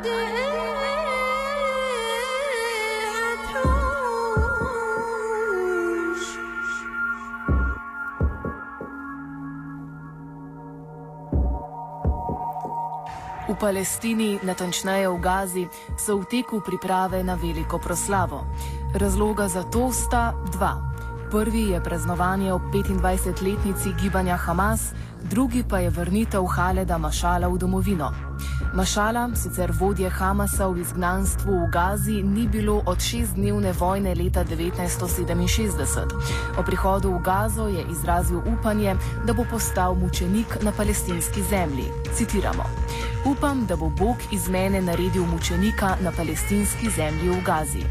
V Palestini, natančneje v Gazi, so v teku priprave na veliko proslavo. Razloga za to sta dva. Prvi je praznovanje ob 25-letnici gibanja Hamas, drugi pa je vrnitev Haleda Mašala v domovino. Mašala, sicer vodje Hamasa v izgnanstvu v Gazi, ni bilo od šestdnevne vojne leta 1967. O prihodu v Gazo je izrazil upanje, da bo postal mučenik na palestinski zemlji. Citiramo: Upam, da bo Bog iz mene naredil mučenika na palestinski zemlji v Gazi.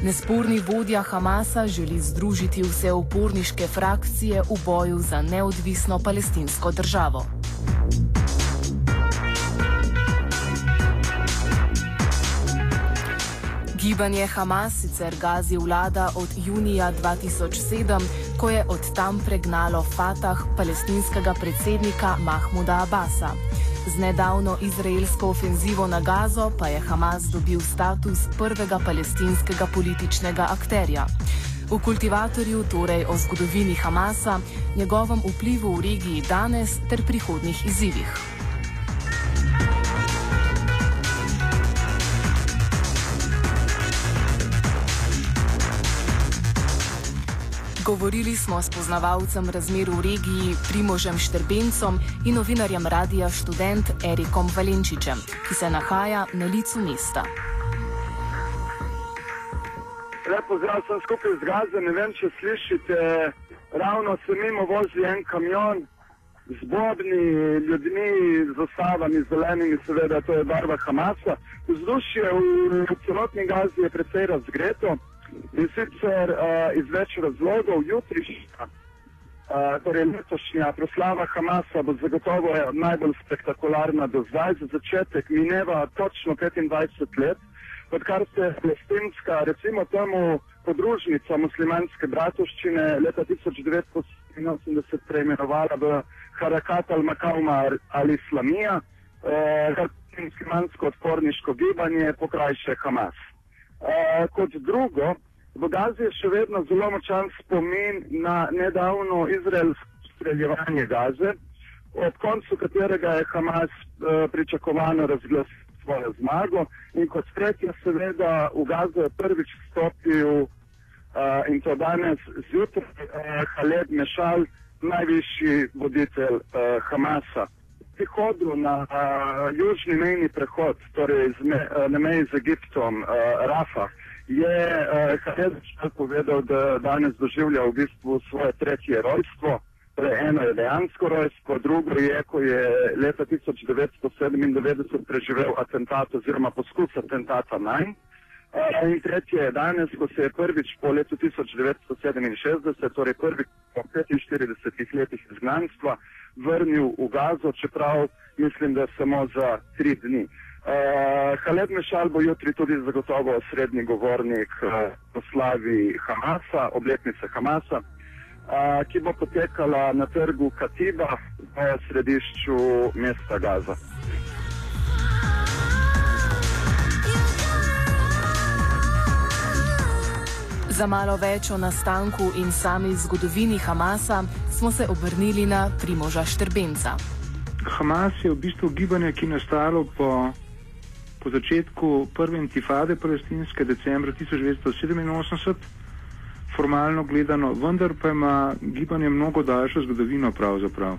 Nesporni vodja Hamasa želi združiti vse uporniške frakcije v boju za neodvisno palestinsko državo. Gibanje Hamas sicer gazi vlada od junija 2007, ko je od tam pregnalo Fatah palestinskega predsednika Mahmuda Abasa. Z nedavno izraelsko ofenzivo na Gazo pa je Hamas dobil status prvega palestinskega političnega akterja. V kultivatorju torej o zgodovini Hamasa, njegovem vplivu v regiji danes ter prihodnih izzivih. Govorili smo s poznavalcem razmer v regiji Primožem Štrbencom in novinarjem Radija Student Erikom Valenčičem, ki se nahaja na licu mesta. Lepo zdrav sem skupaj z Gaza, ne vem, če slišite, ravno se mimo vozi en kamion z bobni ljudmi, z zastavami zelenimi, seveda to je barva Hamasa. Vzdušje v celotni Gazi je precej razgreto. In sicer uh, iz več razlogov, jutrišnja, uh, torej letošnja proslava Hamasa bo zagotovo najbolj spektakularna do zdaj. Za začetek mineva točno 25 let, odkar se je palestinska, recimo temu podružnica muslimanske bratovščine leta 1987 preimenovala v Harakat al-Makauma al-Islamija, uh, muslimansko odporniško gibanje, pokrajše Hamas. Uh, kot drugo, v Gazi je še vedno zelo močan spomin na nedavno izraelsko streljevanje Gaze, ob koncu katerega je Hamas uh, pričakovano razglasil svojo zmago. In kot tretje seveda v Gazo je prvič vstopil uh, in to danes zjutraj uh, Haled Mešal, najvišji voditelj uh, Hamasa. Prihodu na uh, južni mejni prehod, torej me, uh, na meji z Egiptom, uh, Rafa, je uh, Hadež povedal, da danes doživlja v bistvu svoje tretje rojstvo. Torej, eno je dejansko rojstvo, drugo je, ko je leta 1997 preživel atentat oziroma poskus atentata Nine. Uh, in tretje je danes, ko se je prvič po letu 1967, torej prvi po 45 letih izgnanstva, vrnil v Gazo, čeprav mislim, da samo za tri dni. Eh, uh, Haled Mešal bo jutri tudi zagotovo srednji govornik eh, uh, proslavi Hamasa, obletnice Hamasa, uh, ki bo potekala na trgu Katiba v središču mesta Gaza. Za malo več o nastanku in sami zgodovini Hamasa smo se obrnili na Primoža Štrbenca. Hamas je v bistvu gibanje, ki je nastalo po po začetku prve intifade palestinske decembra 1987, formalno gledano, vendar pa ima gibanje mnogo daljšo zgodovino pravzaprav.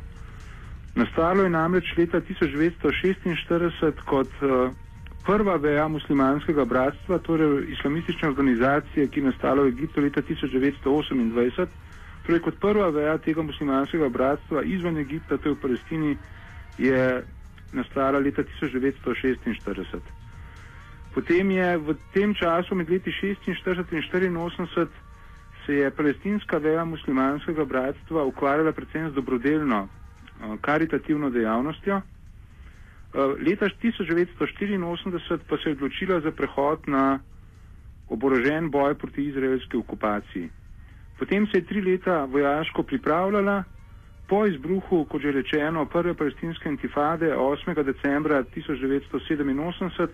Nastalo je namreč leta 1946 kot uh, prva veja muslimanskega bratstva, torej islamistične organizacije, ki je nastala v Egiptu leta 1928, torej kot prva veja tega muslimanskega bratstva izven Egipta, to je v Palestini, je nastala leta 1946. Potem je v tem času med leti 1946 in 1984 se je palestinska veja muslimanskega bratstva ukvarjala predvsem z dobrodelno, karitativno dejavnostjo. Leta 1984 pa se je odločila za prehod na oborožen boj proti izraelski okupaciji. Potem se je tri leta vojaško pripravljala, po izbruhu, kot že rečeno, prve palestinske intifade 8. decembra 1987,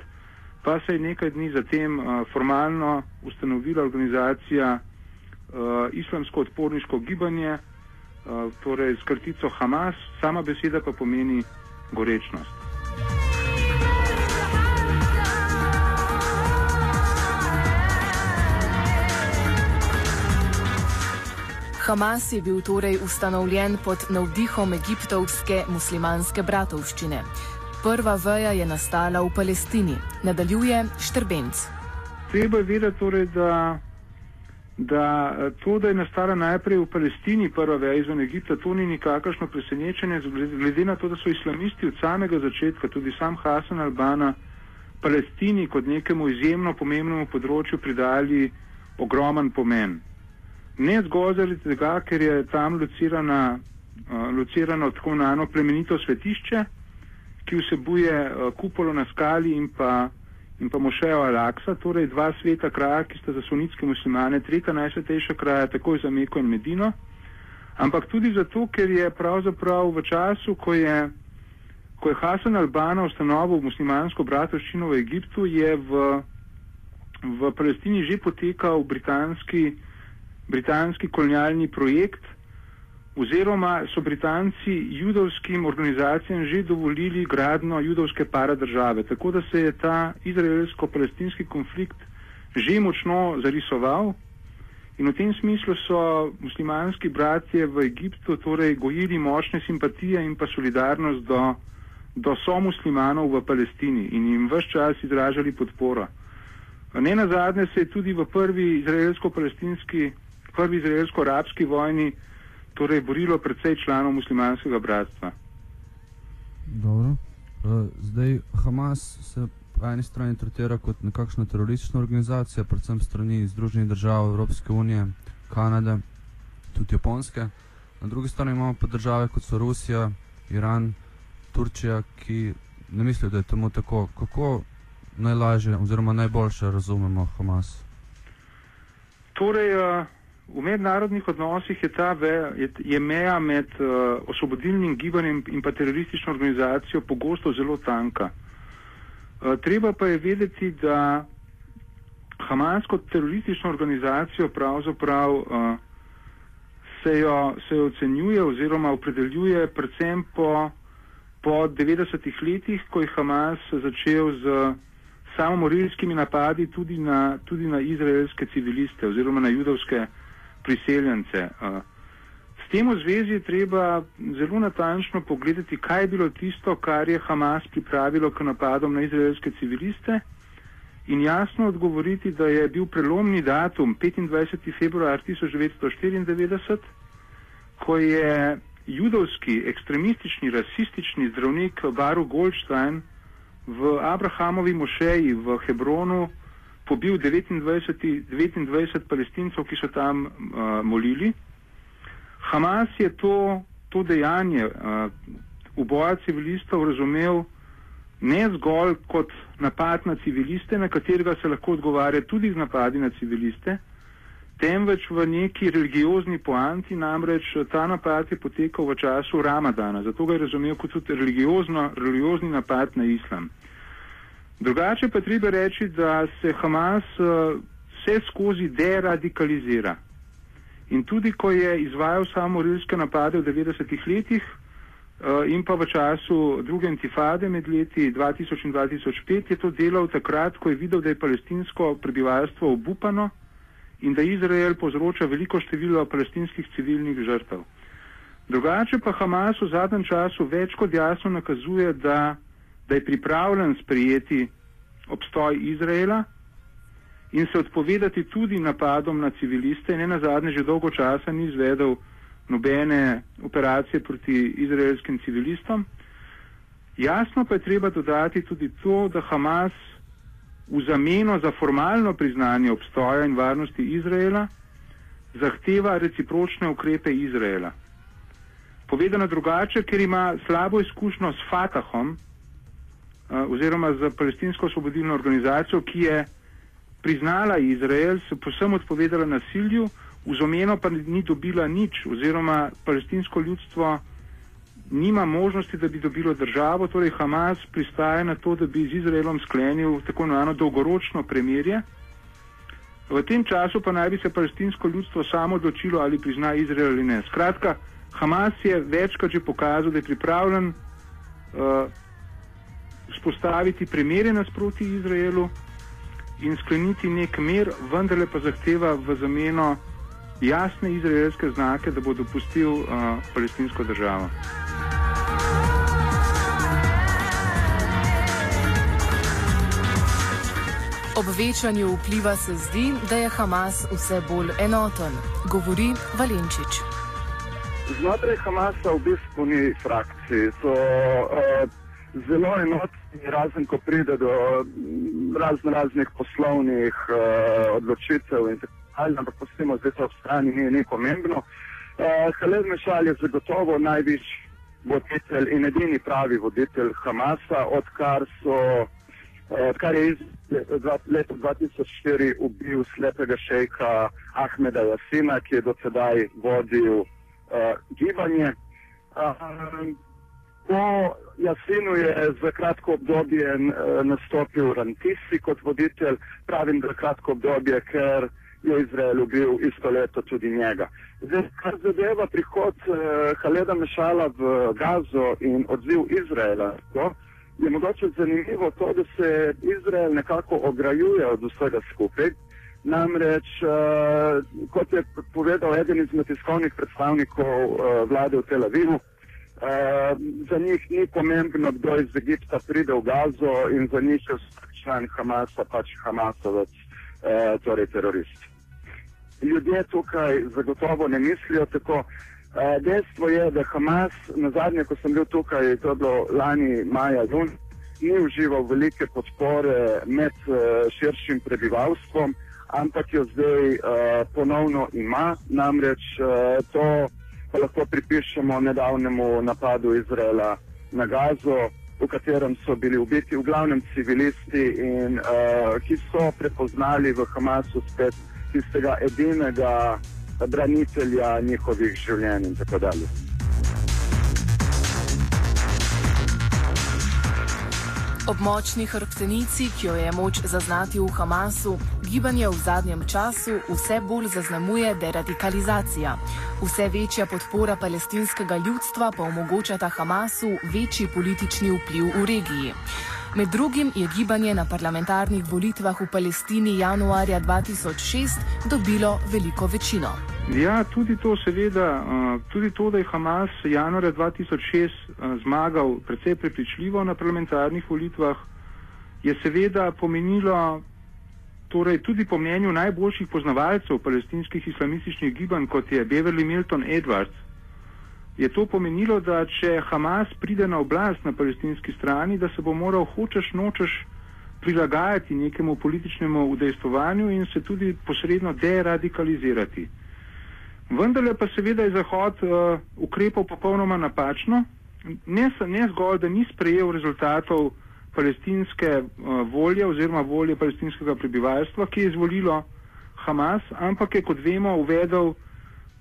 pa se je nekaj dni zatem uh, formalno ustanovila organizacija uh, Islamsko odporniško gibanje, uh, torej s krtico Hamas, sama beseda pa pomeni gorečnost. Hamas je bil torej ustanovljen pod navdihom egiptovske muslimanske bratovščine. Prva veja je nastala v Palestini, nadaljuje Štrbenc. Treba je vedeti, torej, da, da to, da je nastala najprej v Palestini prva veja izven Egipta, to ni nikakršno presenečenje, glede na to, da so islamisti od samega začetka, tudi sam Hasan Albana, Palestini kot nekemu izjemno pomembnemu področju pridali ogroman pomen. Ne zgolj zaradi tega, ker je tam locirana, uh, locirano tako imenovano plemenito svetišče, ki vsebuje uh, kupolo na skali in pa, in pa mošejo Al-Aqsa, torej dva sveta kraja, ki sta za sunitske muslimane tretja najsvetejša kraja, takoj za Meko in Medino, ampak tudi zato, ker je pravzaprav v času, ko je, ko je Hasan Albana ustanovil muslimansko bratovščino v Egiptu, je v, v Palestini že potekal britanski britanski kolonialni projekt, oziroma so Britanci judovskim organizacijam že dovolili gradno judovske paradržave, tako da se je ta izraelsko-palestinski konflikt že močno zarisoval. In v tem smislu so muslimanski bratje v Egiptu torej gojili močne simpatije in pa solidarnost do, do somuslimanov v Palestini in jim vse čas izražali podporo. Ne na zadnje se je tudi v prvi izraelsko-palestinski prvi izraelsko-arabski vojni torej borilo predvsej članov muslimanskega bratstva. Dobro. Uh, zdaj Hamas se po eni strani tretira kot nekakšna teroristična organizacija, predvsem strani Združenih držav Evropske unije, Kanade, tudi Japonske. Na drugi strani imamo pa države kot so Rusija, Iran, Turčija, ki ne mislijo, da je temu tako. Kako najlažje oziroma najboljše razumemo Hamas? Torej, uh... V mednarodnih odnosih je ta je, je meja med uh, osvobodilnim gibanjem in pa teroristično organizacijo pogosto zelo tanka. Uh, treba pa je vedeti, da Hamas kot teroristično organizacijo pravzaprav uh, se, jo, se jo ocenjuje oziroma opredeljuje predvsem po, po 90-ih letih, ko je Hamas začel z samomorilskimi napadi tudi na, tudi na izraelske civiliste oziroma na judovske priseljence. S tem v zvezi je treba zelo natančno pogledati, kaj je bilo tisto, kar je Hamas pripravilo k napadom na izraelske civiliste in jasno odgovoriti, da je bil prelomni datum 25. februar 1994, ko je judovski ekstremistični rasistični zdravnik Baru Goldstein v Abrahamovi mošeji v Hebronu pobil 29, 29 palestincev, ki so tam uh, molili. Hamas je to, to dejanje uh, uboja civilistov razumel ne zgolj kot napad na civiliste, na katerega se lahko odgovarja tudi z napadi na civiliste, temveč v neki religiozni poanti, namreč ta napad je potekal v času Ramadana, zato ga je razumel kot tudi religiozni napad na islam. Drugače pa treba reči, da se Hamas uh, vse skozi deradikalizira. In tudi, ko je izvajal samorilske napade v 90-ih letih uh, in pa v času druge intifade med leti 2000 in 2005, je to delal takrat, ko je videl, da je palestinsko prebivalstvo obupano in da Izrael povzroča veliko število palestinskih civilnih žrtev. Drugače pa Hamas v zadnjem času več kot jasno nakazuje, da, da je pripravljen sprijeti obstoj Izraela in se odpovedati tudi napadom na civiliste. Ne na zadnje, že dolgo časa ni izvedel nobene operacije proti izraelskim civilistom. Jasno pa je treba dodati tudi to, da Hamas v zameno za formalno priznanje obstoja in varnosti Izraela zahteva recipročne ukrepe Izraela. Povedano drugače, ker ima slabo izkušnjo s Fatahom oziroma z palestinsko osvobodilno organizacijo, ki je priznala Izrael, se posem odpovedala nasilju, v zameno pa ni dobila nič oziroma palestinsko ljudstvo nima možnosti, da bi dobilo državo, torej Hamas pristaja na to, da bi z Izraelom sklenil tako imenovano dolgoročno premirje. V tem času pa naj bi se palestinsko ljudstvo samo odločilo, ali prizna Izrael ali ne. Skratka, Hamas je večkrat že pokazal, da je pripravljen uh, spostaviti premirje nasproti Izraelu in skleniti nek mir, vendarle pa zahteva v zameno jasne izraelske znake, da bo dopustil uh, palestinsko državo. Ob večanju vpliva se zdi, da je Hamas vse bolj enoten, govori Valenčič. Znotraj Hamasa v bistvu ni frakcij, so uh, zelo enotni, razen ko pride do razno raznih poslovnih uh, odločitev in tako naprej, ampak pustimo zdaj to ob strani, ni, ni pomembno. Uh, Haled Mešal je zagotovo najvišji voditelj in edini pravi voditelj Hamasa, odkar so odkar je iz leta 2004 ubil slepega šejka Ahmeda Jasina, ki je do sedaj vodil uh, gibanje. Uh, po Jasinu je za kratko obdobje uh, nastopil Rantisi kot voditelj, pravim, da kratko obdobje, ker je Izrael ubil isto leto tudi njega. Zdaj, kar zadeva prihod uh, Haleda Mešala v Gazo in odziv Izraela, to, je mogoče zanimivo to, da se Izrael nekako ograjuje od vsega skupaj. Namreč, uh, kot je povedal eden izmed tiskovnih predstavnikov uh, vlade v Tel Avivu, uh, za njih ni pomembno, kdo iz Egipta pride v Gazo in za njih je član Hamasa pač Hamasovec, uh, torej terorist. Ljudje tukaj zagotovo ne mislijo tako. Uh, dejstvo je, da Hamas, na zadnje, ko sem bil tukaj, to je bilo lani maja, jun, ni užival velike podpore med uh, širšim prebivalstvom, ampak jo zdaj uh, ponovno ima. Namreč uh, to pa lahko pripišemo nedavnemu napadu Izraela na Gazo, v katerem so bili ubiti v glavnem civilisti in uh, ki so prepoznali v Hamasu spet tistega edinega branitelja njihovih življenj in tako dalje. Ob močni hrbtenici, ki jo je moč zaznati v Hamasu, gibanje v zadnjem času vse bolj zaznamuje deradikalizacija. Vse večja podpora palestinskega ljudstva pa omogočata Hamasu večji politični vpliv v regiji. Med drugim je gibanje na parlamentarnih volitvah v Palestini januarja 2006 dobilo veliko večino. Ja, tudi to, seveda, tudi to, da je Hamas januarja 2006 zmagal precej prepričljivo na parlamentarnih volitvah, je seveda pomenilo, torej tudi po mnenju najboljših poznavalcev palestinskih islamističnih gibanj, kot je Beverly Milton Edwards, je to pomenilo, da če Hamas pride na oblast na palestinski strani, da se bo moral hočeš nočeš prilagajati nekemu političnemu udejstvovanju in se tudi posredno deradikalizirati. Vendar pa seveda je Zahod uh, ukrepal popolnoma napačno, ne, ne zgolj, da ni sprejel rezultatov palestinske uh, volje oziroma volje palestinskega prebivalstva, ki je izvolilo Hamas, ampak je, kot vemo, uvedel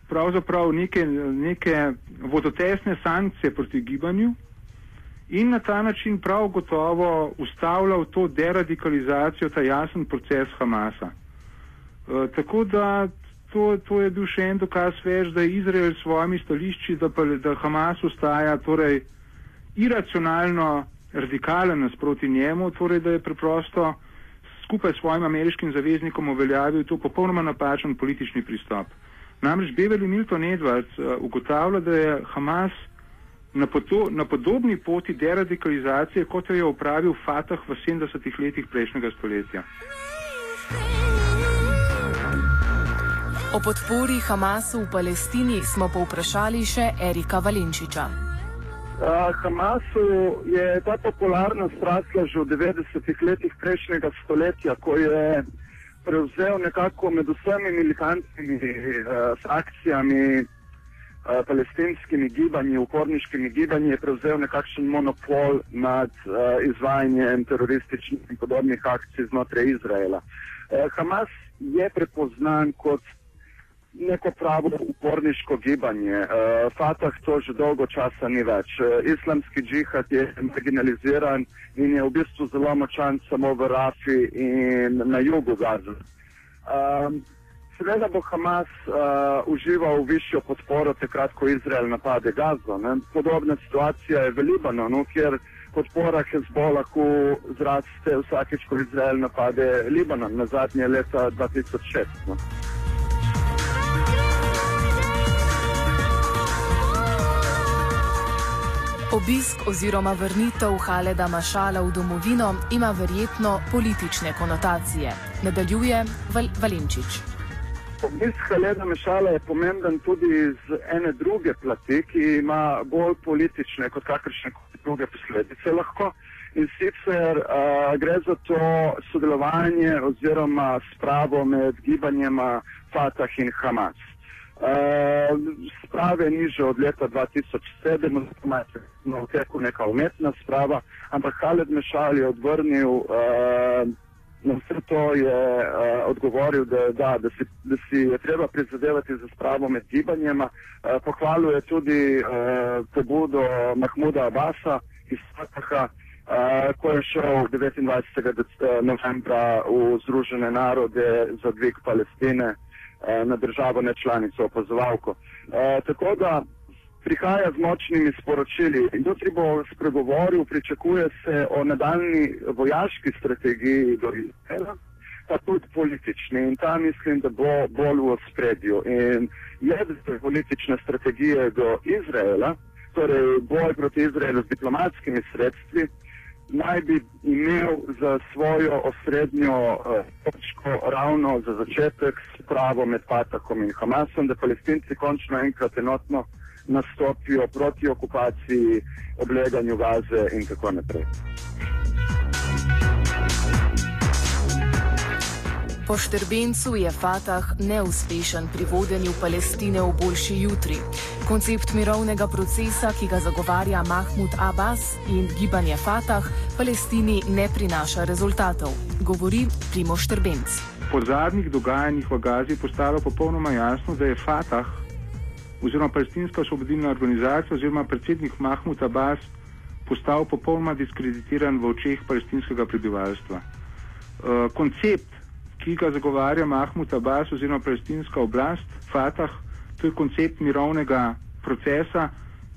pravzaprav neke, neke vodotesne sankcije proti gibanju in na ta način prav gotovo ustavljal to deradikalizacijo, ta jasen proces Hamasa. Uh, tako da to, to je bil še en dokaz več, da je Izrael s svojimi stališči, da, pa, da Hamas ostaja torej iracionalno radikalen nasproti njemu, torej da je preprosto skupaj s svojim ameriškim zaveznikom uveljavil to popolnoma napačen politični pristop. Namreč Beverly Milton Edwards uh, ugotavlja, da je Hamas na, poto, na podobni poti deradikalizacije, kot jo je upravil Fatah v 70-ih letih prejšnjega stoletja. O podpori Hamasu v Palestini smo povprašali še Erika Valenčiča. Uh, Hamasu je ta popularnost rasla že v 90-ih letih prejšnjega stoletja, ko je prevzel nekako med vsemi militantnimi uh, frakcijami, uh, palestinskimi gibanji, uporniškimi gibanji, je prevzel nekakšen monopol nad uh, izvajanjem terorističnih in podobnih akcij znotraj Izraela. Uh, Hamas je prepoznan kot neko pravo uporniško gibanje. Uh, Fatah to že dolgo časa ni več. Uh, islamski džihad je marginaliziran in je v bistvu zelo močan samo v Rafi in na jugu Gaza. Um, Seveda bo Hamas uh, užival višjo podporo takrat, ko Izrael napade Gazo. Ne? Podobna situacija je v Libanonu, kjer podpora Hezbolahu zraste vsakeč, ko Izrael napade Libanon, na zadnje leta 2006. No? Obisk oziroma vrnitev Haleda Mašala v domovino ima verjetno politične konotacije. Nadaljuje Val Valenčič. Obisk Haleda Mašala je pomemben tudi iz ene druge plati, ki ima bolj politične kot kakršne druge posledice lahko. In sicer uh, gre za to sodelovanje oziroma spravo med gibanjema Fatah in Hamas. Uh, sprave ni že od leta 2007, oziroma je v teku neka umetna sprava, ampak Haled Mešal je odvrnil uh, na vse to, je uh, odgovoril, da, da, da, si, da si je treba prizadevati za spravo med gibanjema. Uh, pohvalil je tudi uh, pobudo Mahmuda Abasa iz Fataha, uh, ko je šel 29. novembra v Združene narode za dvig Palestine na državo ne članico opazovalko. E, tako da prihaja z močnimi sporočili. Jutri bo spregovoril, pričakuje se o nadaljni vojaški strategiji do Izraela, pa tudi politični. In ta mislim, da bo bolj v ospredju. In jedrske politične strategije do Izraela, torej boj proti Izraelu z diplomatskimi sredstvi, naj bi imel za svojo osrednjo točko uh, ravno za začetek spravo med Fatahom in Hamasom, da palestinci končno enkrat enotno nastopijo proti okupaciji, obleganju Gaze in tako naprej. Po Štrbencu je Fatah neuspešen pri vodenju Palestine v boljši jutri. Koncept mirovnega procesa, ki ga zagovarja Mahmud Abbas in gibanje Fatah, Palestini ne prinaša rezultatov, govori Primo Štrbenc. Po zadnjih dogajanjih v Gazi je postalo popolnoma jasno, da je Fatah oziroma Palestinska osvobodilna organizacija oziroma predsednik Mahmud Abbas postal popolnoma diskreditiran v očeh palestinskega prebivalstva. Uh, koncept ki ga zagovarja Mahmud Abbas oziroma palestinska oblast, Fatah, to je koncept mirovnega procesa,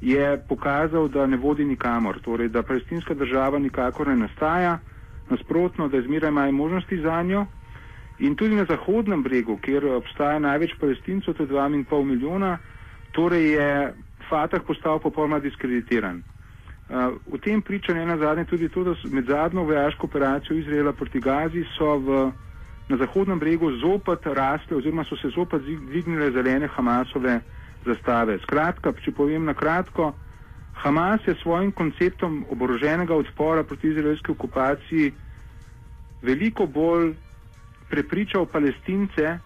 je pokazal, da ne vodi nikamor, torej da palestinska država nikakor ne nastaja, nasprotno, da izmeraj imajo možnosti za njo. In tudi na Zahodnem bregu, kjer obstaja največ palestincev, to je 2,5 milijona, torej je Fatah postal popolnoma diskreditiran. Uh, v tem priča ne na zadnje tudi to, da med zadnjo vojaško operacijo Izraela proti Gazi so v na Zahodnem bregu zopet rasle oziroma so se zopet dvignile zelene Hamasove zastave. Skratka, če povem na kratko, Hamas je svojim konceptom oboroženega odpora proti izraelski okupaciji veliko bolj prepričal palestince,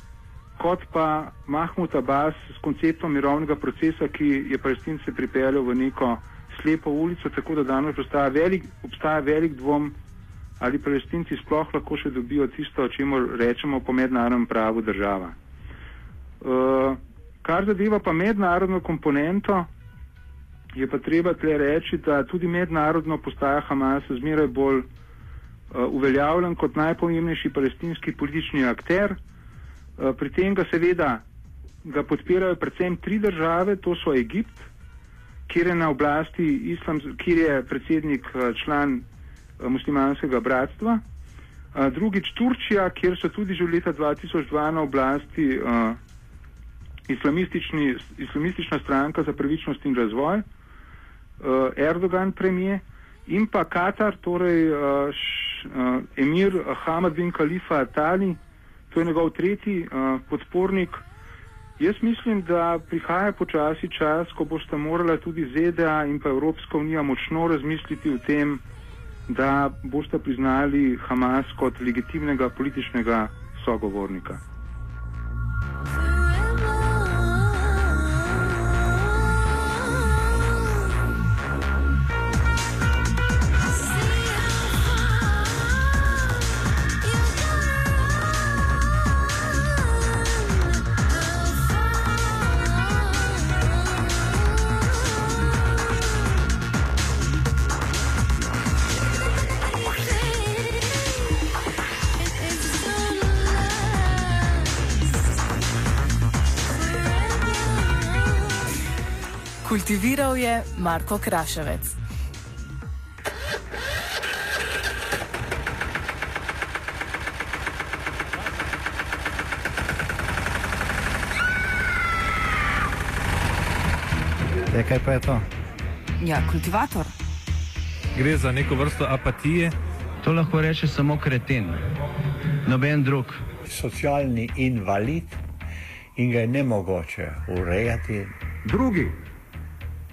kot pa Mahmud Abbas s konceptom mirovnega procesa, ki je palestince pripeljal v neko slepo ulico, tako da danes obstaja velik, obstaja velik dvom, ali palestinci sploh lahko še dobijo tisto, o čemer rečemo po mednarodnem pravu država. Uh, kar zadeva pa mednarodno komponento, je pa treba tle reči, da tudi mednarodno postaja Hamas zmeraj bolj uh, uveljavljen kot najpomembnejši palestinski politični akter. Uh, pri tem ga seveda ga podpirajo predvsem tri države, to so Egipt, kjer je na oblasti islam, kjer je predsednik uh, član muslimanskega bratstva. Uh, drugič Turčija, kjer so tudi že od leta 2002 na oblasti uh, islamistična stranka za pravičnost in razvoj, uh, Erdogan premije in pa Katar, torej uh, š, uh, emir Hamad bin Khalifa Tali, to je njegov tretji uh, podpornik. Jaz mislim, da prihaja počasi čas, ko boste morali tudi ZDA in pa Evropska unija močno razmisliti o tem, da boste priznali Hamas kot legitimnega političnega sogovornika. Kultiviral je Marko Kraševec. Ja, kaj pa je to? Ja, kultivator. Gre za neko vrsto apatije. To lahko reče samo kreten, noben drug. Socialni invalid in ga je ne mogoče urejati. Drugi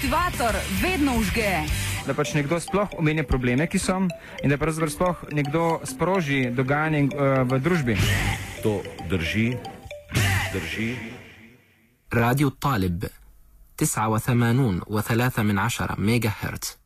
Kultivator vedno užge. Da pač nekdo sploh omenja probleme, ki so, in da pravzaprav sploh nekdo sproži dogajanje uh, v družbi. To drži, drži. راديو الطالب 89 وثلاثة من عشرة ميجا هرتز